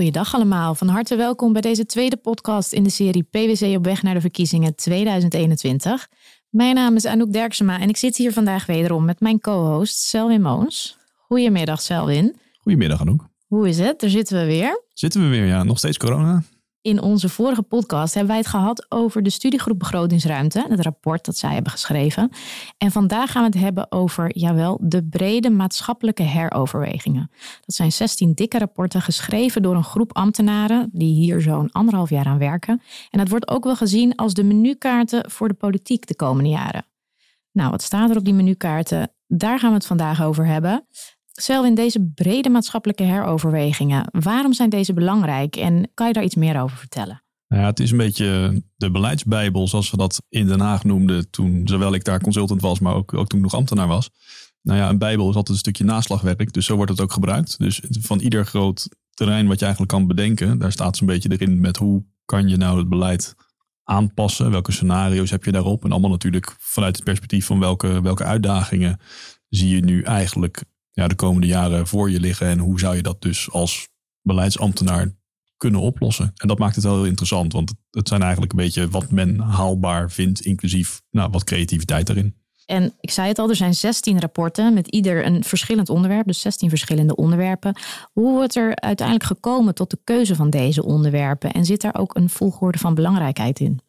Goeiedag allemaal. Van harte welkom bij deze tweede podcast in de serie PwC op weg naar de verkiezingen 2021. Mijn naam is Anouk Derksema en ik zit hier vandaag wederom met mijn co-host Selwin Moons. Goedemiddag Selwin. Goedemiddag Anouk. Hoe is het? Daar zitten we weer. Zitten we weer, ja. Nog steeds corona? In onze vorige podcast hebben wij het gehad over de studiegroep Begrotingsruimte, het rapport dat zij hebben geschreven. En vandaag gaan we het hebben over, jawel, de brede maatschappelijke heroverwegingen. Dat zijn 16 dikke rapporten geschreven door een groep ambtenaren die hier zo'n anderhalf jaar aan werken. En dat wordt ook wel gezien als de menukaarten voor de politiek de komende jaren. Nou, wat staat er op die menukaarten? Daar gaan we het vandaag over hebben. Zelf in deze brede maatschappelijke heroverwegingen, waarom zijn deze belangrijk en kan je daar iets meer over vertellen? Nou ja, het is een beetje de beleidsbijbel, zoals we dat in Den Haag noemden toen, zowel ik daar consultant was, maar ook, ook toen ik nog ambtenaar was. Nou ja, een bijbel is altijd een stukje naslagwerk, dus zo wordt het ook gebruikt. Dus van ieder groot terrein wat je eigenlijk kan bedenken, daar staat zo'n beetje erin met hoe kan je nou het beleid aanpassen, welke scenario's heb je daarop en allemaal natuurlijk vanuit het perspectief van welke, welke uitdagingen zie je nu eigenlijk ja, de komende jaren voor je liggen. En hoe zou je dat dus als beleidsambtenaar kunnen oplossen? En dat maakt het wel heel interessant, want het zijn eigenlijk een beetje wat men haalbaar vindt, inclusief nou, wat creativiteit daarin. En ik zei het al, er zijn 16 rapporten met ieder een verschillend onderwerp, dus 16 verschillende onderwerpen. Hoe wordt er uiteindelijk gekomen tot de keuze van deze onderwerpen? En zit daar ook een volgorde van belangrijkheid in?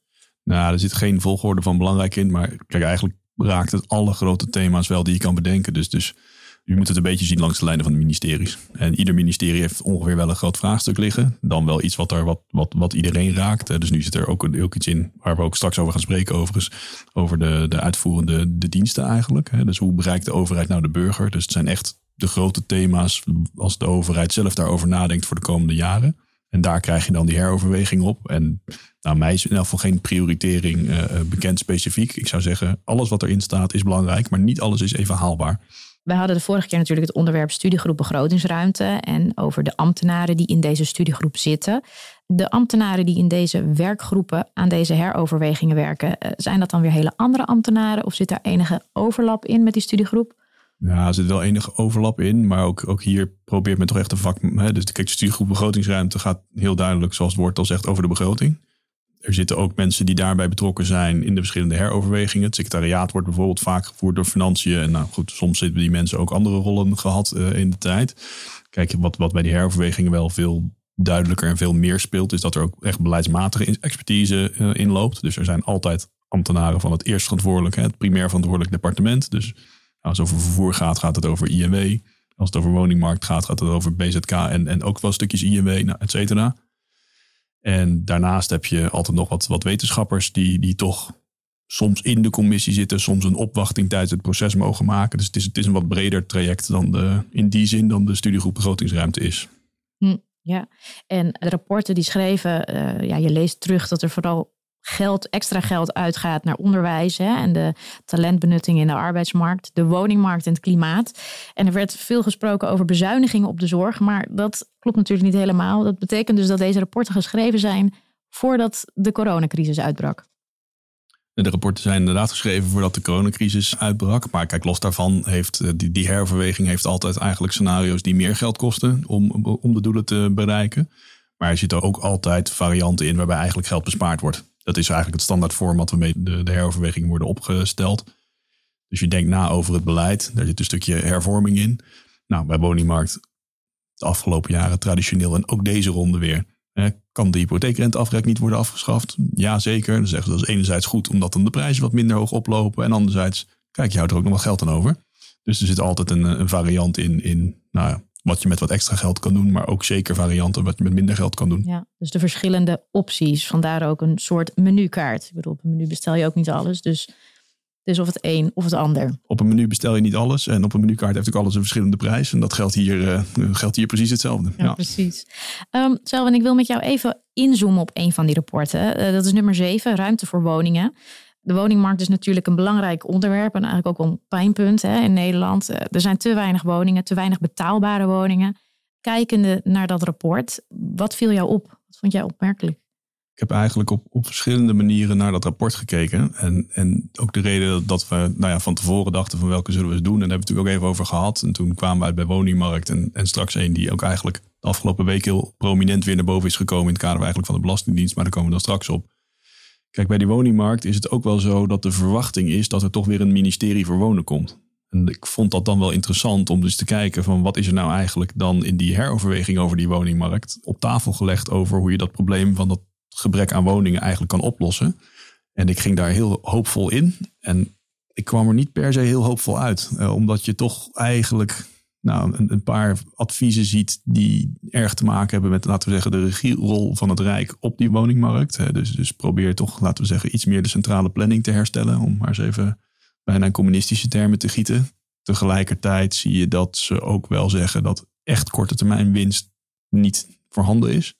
Nou, er zit geen volgorde van belangrijk in, maar kijk, eigenlijk raakt het alle grote thema's wel die je kan bedenken. Dus, dus je moet het een beetje zien langs de lijnen van de ministeries. En ieder ministerie heeft ongeveer wel een groot vraagstuk liggen. Dan wel iets wat, er, wat, wat, wat iedereen raakt. Dus nu zit er ook, ook iets in waar we ook straks over gaan spreken overigens. Over de, de uitvoerende de diensten eigenlijk. Dus hoe bereikt de overheid nou de burger? Dus het zijn echt de grote thema's als de overheid zelf daarover nadenkt voor de komende jaren. En daar krijg je dan die heroverweging op. En nou, mij is in elk geval geen prioritering uh, bekend specifiek. Ik zou zeggen, alles wat erin staat is belangrijk, maar niet alles is even haalbaar. Wij hadden de vorige keer natuurlijk het onderwerp studiegroep begrotingsruimte en over de ambtenaren die in deze studiegroep zitten. De ambtenaren die in deze werkgroepen aan deze heroverwegingen werken, eh, zijn dat dan weer hele andere ambtenaren of zit daar enige overlap in met die studiegroep? Ja, er zit wel enige overlap in, maar ook, ook hier probeert men toch echt een vak. Hè, dus de studiegroep begrotingsruimte gaat heel duidelijk, zoals het woord al zegt, over de begroting. Er zitten ook mensen die daarbij betrokken zijn in de verschillende heroverwegingen. Het secretariaat wordt bijvoorbeeld vaak gevoerd door financiën. En nou goed, soms hebben die mensen ook andere rollen gehad uh, in de tijd. Kijk, wat, wat bij die heroverwegingen wel veel duidelijker en veel meer speelt, is dat er ook echt beleidsmatige expertise uh, in loopt. Dus er zijn altijd ambtenaren van het eerst verantwoordelijk, het primair verantwoordelijk departement. Dus als het over vervoer gaat, gaat het over INW. Als het over woningmarkt gaat, gaat het over BZK en, en ook wel stukjes INW, nou, et cetera. En daarnaast heb je altijd nog wat, wat wetenschappers die, die toch soms in de commissie zitten, soms een opwachting tijdens het proces mogen maken. Dus het is, het is een wat breder traject dan de, in die zin dan de studiegroep begrotingsruimte is. Hm, ja, en de rapporten die schreven, uh, ja, je leest terug dat er vooral geld, extra geld uitgaat naar onderwijs hè, en de talentbenutting in de arbeidsmarkt, de woningmarkt en het klimaat. En er werd veel gesproken over bezuinigingen op de zorg, maar dat klopt natuurlijk niet helemaal. Dat betekent dus dat deze rapporten geschreven zijn voordat de coronacrisis uitbrak. De rapporten zijn inderdaad geschreven voordat de coronacrisis uitbrak. Maar kijk, los daarvan heeft eh, die, die heeft altijd eigenlijk scenario's die meer geld kosten om, om de doelen te bereiken. Maar er zitten ook altijd varianten in waarbij eigenlijk geld bespaard wordt. Dat is eigenlijk het standaard format waarmee de, de heroverwegingen worden opgesteld. Dus je denkt na over het beleid. Daar zit een stukje hervorming in. Nou, bij woningmarkt de afgelopen jaren traditioneel en ook deze ronde weer. kan de hypotheekrenteaftrek niet worden afgeschaft? Ja, zeker. Dan zeggen ze dat is enerzijds goed omdat dan de prijzen wat minder hoog oplopen. En anderzijds, kijk, je houdt er ook nog wat geld aan over. Dus er zit altijd een, een variant in, in nou ja, wat je met wat extra geld kan doen, maar ook zeker varianten wat je met minder geld kan doen. Ja, dus de verschillende opties, vandaar ook een soort menukaart. Ik bedoel, op een menu bestel je ook niet alles, dus, dus of het een of het ander. Op een menu bestel je niet alles en op een menukaart heeft ook alles een verschillende prijs. En dat geldt hier, uh, geldt hier precies hetzelfde. Ja, precies. Um, en ik wil met jou even inzoomen op een van die rapporten. Uh, dat is nummer 7, ruimte voor woningen. De woningmarkt is natuurlijk een belangrijk onderwerp en eigenlijk ook een pijnpunt hè, in Nederland. Eh, er zijn te weinig woningen, te weinig betaalbare woningen. Kijkende naar dat rapport, wat viel jou op? Wat vond jij opmerkelijk? Ik heb eigenlijk op, op verschillende manieren naar dat rapport gekeken. En, en ook de reden dat we nou ja, van tevoren dachten van welke zullen we eens doen. En daar hebben we natuurlijk ook even over gehad. En toen kwamen we uit bij woningmarkt en, en straks een die ook eigenlijk de afgelopen week heel prominent weer naar boven is gekomen in het kader eigenlijk van de Belastingdienst. Maar daar komen we dan straks op. Kijk, bij die woningmarkt is het ook wel zo dat de verwachting is dat er toch weer een ministerie voor wonen komt. En ik vond dat dan wel interessant om dus te kijken van wat is er nou eigenlijk dan in die heroverweging over die woningmarkt op tafel gelegd over hoe je dat probleem van dat gebrek aan woningen eigenlijk kan oplossen. En ik ging daar heel hoopvol in. En ik kwam er niet per se heel hoopvol uit. Eh, omdat je toch eigenlijk nou, een, paar adviezen ziet die erg te maken hebben met, laten we zeggen, de regierol van het Rijk op die woningmarkt. Dus, dus probeer toch, laten we zeggen, iets meer de centrale planning te herstellen. Om maar eens even bijna in communistische termen te gieten. Tegelijkertijd zie je dat ze ook wel zeggen dat echt korte termijn winst niet voorhanden is.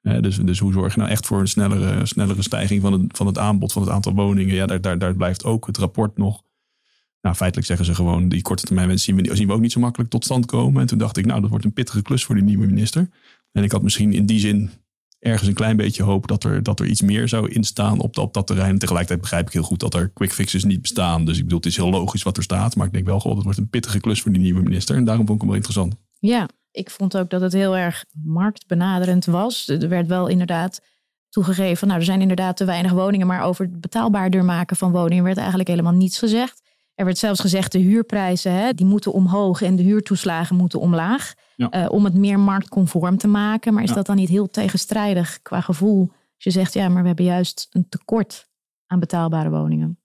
dus, dus hoe zorg je nou echt voor een snellere, snellere stijging van het, van het aanbod van het aantal woningen? Ja, daar, daar, daar blijft ook het rapport nog nou, feitelijk zeggen ze gewoon, die korte termijn zien we, zien we ook niet zo makkelijk tot stand komen. En toen dacht ik, nou, dat wordt een pittige klus voor de nieuwe minister. En ik had misschien in die zin ergens een klein beetje hoop dat er, dat er iets meer zou instaan op, op dat terrein. Tegelijkertijd begrijp ik heel goed dat er quick fixes niet bestaan. Dus ik bedoel, het is heel logisch wat er staat. Maar ik denk wel, gewoon, dat wordt een pittige klus voor die nieuwe minister. En daarom vond ik hem wel interessant. Ja, ik vond ook dat het heel erg marktbenaderend was. Er werd wel inderdaad toegegeven, nou, er zijn inderdaad te weinig woningen. Maar over het betaalbaarder maken van woningen werd eigenlijk helemaal niets gezegd. Er werd zelfs gezegd de huurprijzen hè, die moeten omhoog en de huurtoeslagen moeten omlaag. Eh, om het meer marktconform te maken. Maar is dat dan niet heel tegenstrijdig qua gevoel? Als je zegt ja, maar we hebben juist een tekort aan betaalbare woningen.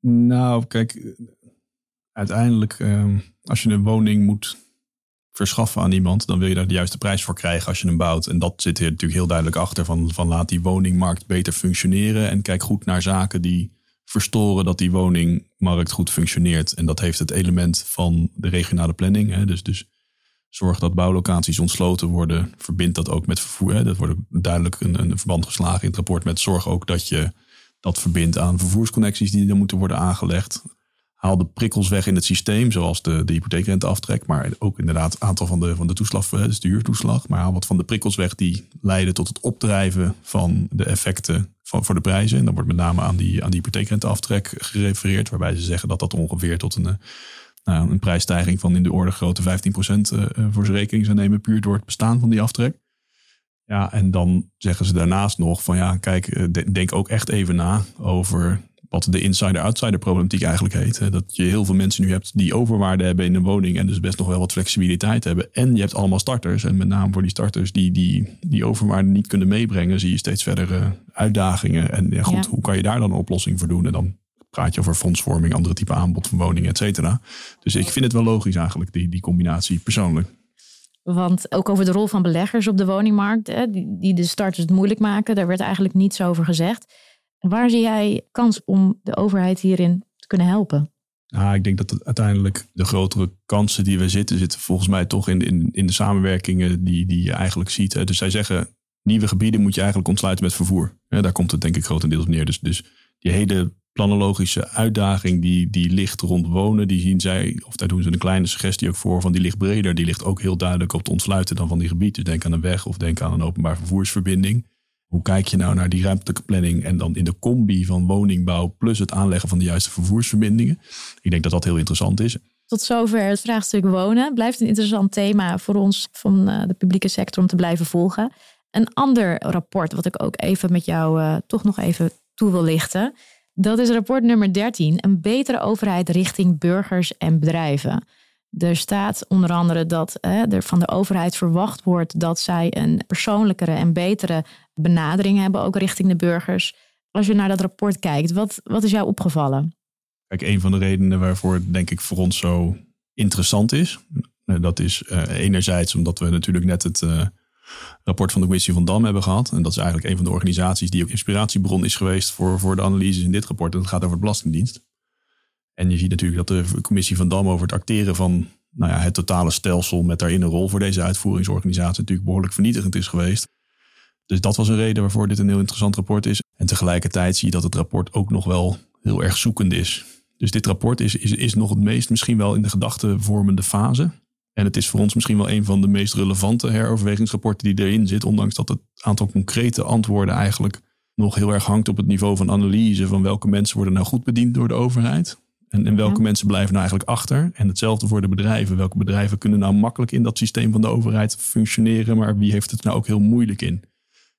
Nou, kijk, uiteindelijk ehm, als je een woning moet verschaffen aan iemand, dan wil je daar de juiste prijs voor krijgen als je hem bouwt. En dat zit hier natuurlijk heel duidelijk achter van, van laat die woningmarkt beter functioneren en kijk goed naar zaken die verstoren dat die woningmarkt goed functioneert. En dat heeft het element van de regionale planning. Hè. Dus, dus zorg dat bouwlocaties ontsloten worden. Verbind dat ook met vervoer. Hè. Dat wordt duidelijk een, een verband geslagen in het rapport met zorg ook dat je dat verbindt aan vervoersconnecties die er moeten worden aangelegd. Haal de prikkels weg in het systeem, zoals de, de hypotheekrenteaftrek, maar ook inderdaad het aantal van de, van de toeslag, dus de huurtoeslag. Maar haal wat van de prikkels weg die leiden tot het opdrijven van de effecten voor de prijzen. En dan wordt met name aan die, aan die hypotheekrenteaftrek gerefereerd, waarbij ze zeggen dat dat ongeveer tot een, eh, nou, een prijsstijging van in de orde grootte 15% uh, eh, voor zijn rekening zou nemen, puur door het bestaan van die aftrek. Ja, en dan zeggen ze daarnaast nog van ja, kijk, eh, denk ook echt even na over wat de insider-outsider problematiek eigenlijk heet. Dat je heel veel mensen nu hebt die overwaarde hebben in een woning en dus best nog wel wat flexibiliteit hebben. En je hebt allemaal starters. En met name voor die starters die die, die overwaarde niet kunnen meebrengen, zie je steeds verdere uitdagingen. En ja, goed, hoe kan je daar dan een oplossing voor doen? En dan praat je over fondsvorming, andere type aanbod van woningen, et cetera. Dus ik vind het wel logisch eigenlijk, die, die combinatie persoonlijk. Want ook over de rol van beleggers op de woningmarkt, hè, die, die de starters het moeilijk maken, daar werd eigenlijk niets over gezegd. Waar zie jij kans om de overheid hierin te kunnen helpen? Nou, ik denk dat uiteindelijk de grotere kansen die we zitten, zitten volgens mij toch in, in, in de samenwerkingen die, die je eigenlijk ziet. Dus zij zeggen, nieuwe gebieden moet je eigenlijk ontsluiten met vervoer. Daar komt het denk ik grotendeels op neer. Dus, dus die hele planologische uitdaging die, die ligt rond wonen, die zien zij, of daar doen ze een kleine suggestie ook voor, van die ligt breder. Die ligt ook heel duidelijk op het ontsluiten dan van die gebieden. Dus denk aan een weg of denk aan een openbaar vervoersverbinding. Hoe kijk je nou naar die ruimtelijke planning en dan in de combi van woningbouw plus het aanleggen van de juiste vervoersverbindingen? Ik denk dat dat heel interessant is. Tot zover het vraagstuk wonen. Blijft een interessant thema voor ons van eh, de publieke sector om te blijven volgen. Een ander rapport wat ik ook even met jou uh, toch nog even toe wil lichten. Dat is rapport nummer 13. Een betere overheid richting burgers en bedrijven. Er staat onder andere dat hè, er van de overheid verwacht wordt dat zij een persoonlijkere en betere benadering hebben, ook richting de burgers. Als je naar dat rapport kijkt, wat, wat is jou opgevallen? Kijk, een van de redenen waarvoor het denk ik voor ons zo interessant is, eh, dat is uh, enerzijds omdat we natuurlijk net het uh, rapport van de commissie van Dam hebben gehad. En dat is eigenlijk een van de organisaties die ook inspiratiebron is geweest voor, voor de analyses in dit rapport. En dat gaat over de Belastingdienst. En je ziet natuurlijk dat de commissie van Dam over het acteren van nou ja, het totale stelsel met daarin een rol voor deze uitvoeringsorganisatie natuurlijk behoorlijk vernietigend is geweest. Dus dat was een reden waarvoor dit een heel interessant rapport is. En tegelijkertijd zie je dat het rapport ook nog wel heel erg zoekend is. Dus dit rapport is, is, is nog het meest misschien wel in de gedachtevormende fase. En het is voor ons misschien wel een van de meest relevante heroverwegingsrapporten die erin zit. Ondanks dat het aantal concrete antwoorden eigenlijk nog heel erg hangt op het niveau van analyse van welke mensen worden nou goed bediend door de overheid. En, en welke Ja. mensen blijven nou eigenlijk achter? En hetzelfde voor de bedrijven. Welke bedrijven kunnen nou makkelijk in dat systeem van de overheid functioneren, maar wie heeft het nou ook heel moeilijk in?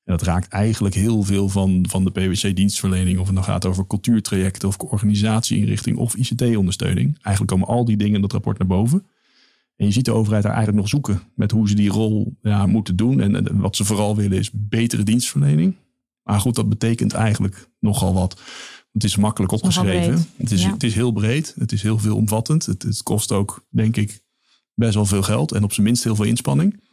En dat raakt eigenlijk heel veel van, van de PwC-dienstverlening. Of het nou gaat over cultuurtrajecten of organisatieinrichting of ICT-ondersteuning. Eigenlijk komen al die dingen in dat rapport naar boven. En je ziet de overheid daar eigenlijk nog zoeken met hoe ze die rol ja, moeten doen. En, en wat ze vooral willen is betere dienstverlening. Maar goed, dat betekent eigenlijk nogal wat. Het is makkelijk opgeschreven. Het is, Ja. het is heel breed. Het is heel veelomvattend. Het, het kost ook, denk ik, best wel veel geld. En op zijn minst heel veel inspanning.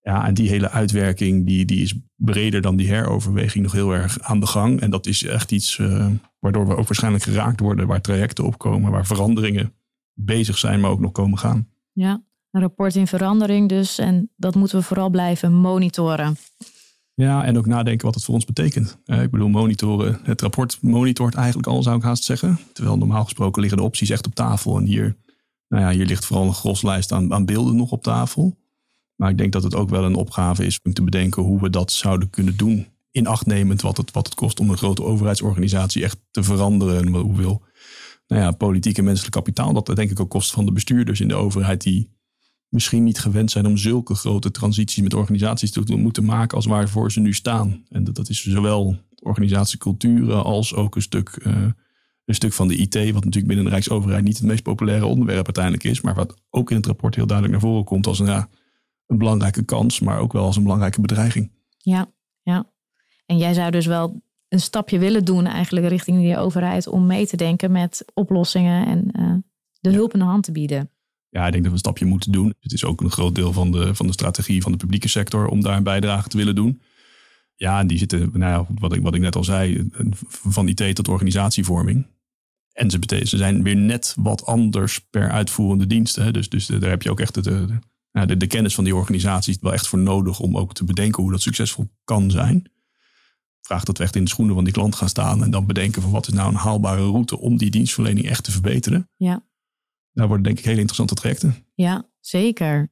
Ja, en die hele uitwerking die, die is breder dan die heroverweging nog heel erg aan de gang. En dat is echt iets eh, waardoor we ook waarschijnlijk geraakt worden. Waar trajecten opkomen, waar veranderingen bezig zijn, maar ook nog komen gaan. Ja, een rapport in verandering dus. En dat moeten we vooral blijven monitoren. Ja, en ook nadenken wat het voor ons betekent. Eh, ik bedoel, monitoren. Het rapport monitort eigenlijk al, zou ik haast zeggen. Terwijl normaal gesproken liggen de opties echt op tafel. En hier, nou ja, hier ligt vooral een groslijst aan, aan beelden nog op tafel. Maar ik denk dat het ook wel een opgave is om te bedenken hoe we dat zouden kunnen doen. In acht nemend wat het, wat het kost om een grote overheidsorganisatie echt te veranderen. En hoeveel nou ja, politiek en menselijk kapitaal dat denk ik ook kost van de bestuurders in de overheid. Die misschien niet gewend zijn om zulke grote transities met organisaties te moeten maken als waarvoor ze nu staan. En dat, dat is zowel organisatieculturen als ook een stuk, eh, een stuk van de IT, wat natuurlijk binnen de Rijksoverheid niet het meest populaire onderwerp uiteindelijk is, maar wat ook in het rapport heel duidelijk naar voren komt als een, ja, een belangrijke kans, maar ook wel als een belangrijke bedreiging. Ja, ja. En jij zou dus wel een stapje willen doen eigenlijk richting die overheid om mee te denken met oplossingen en eh, de Ja. hulp in de hand te bieden. Ja, ik denk dat we een stapje moeten doen. Het is ook een groot deel van de, van de strategie van de publieke sector om daar een bijdrage te willen doen. Ja, die zitten, nou wat ik, wat ik net al zei, van IT tot organisatievorming. En ze, ze zijn weer net wat anders per uitvoerende dienst. Hè? Dus, dus daar heb je ook echt de, de, ja, de, de kennis van die organisaties wel echt voor nodig om ook te bedenken hoe dat succesvol kan zijn. Vraagt dat we echt in de schoenen van die klant gaan staan en dan bedenken van wat is nou een haalbare route om die dienstverlening echt te verbeteren. Ja. Daar worden denk ik hele interessante trajecten. Ja, zeker.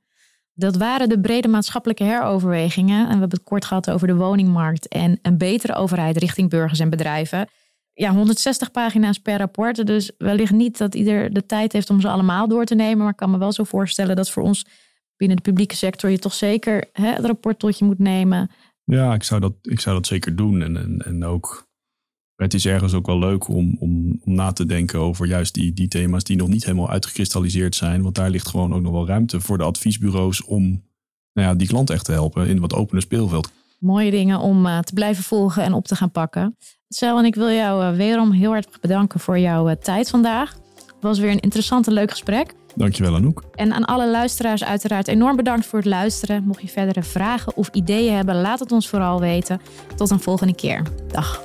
Dat waren de brede maatschappelijke heroverwegingen. En we hebben het kort gehad over de woningmarkt en een betere overheid richting burgers en bedrijven. Ja, 160 pagina's per rapport. Dus wellicht niet dat ieder de tijd heeft om ze allemaal door te nemen. Maar ik kan me wel zo voorstellen dat voor ons binnen de publieke sector je toch zeker hè, het rapport tot je moet nemen. Ja, ik zou dat, ik zou dat zeker doen. En, en, en ook, het is ergens ook wel leuk om, om, om na te denken over juist die, die thema's die nog niet helemaal uitgekristalliseerd zijn. Want daar ligt gewoon ook nog wel ruimte voor de adviesbureaus om nou ja, die klant echt te helpen in wat opener speelveld. Mooie dingen om eh, te blijven volgen en op te gaan pakken. Cel, en ik wil jou eh, wederom heel hartelijk bedanken voor jouw eh, tijd vandaag. Het was weer een interessant en leuk gesprek. Dankjewel Anouk. En aan alle luisteraars uiteraard enorm bedankt voor het luisteren. Mocht je verdere vragen of ideeën hebben, laat het ons vooral weten. Tot een volgende keer. Dag.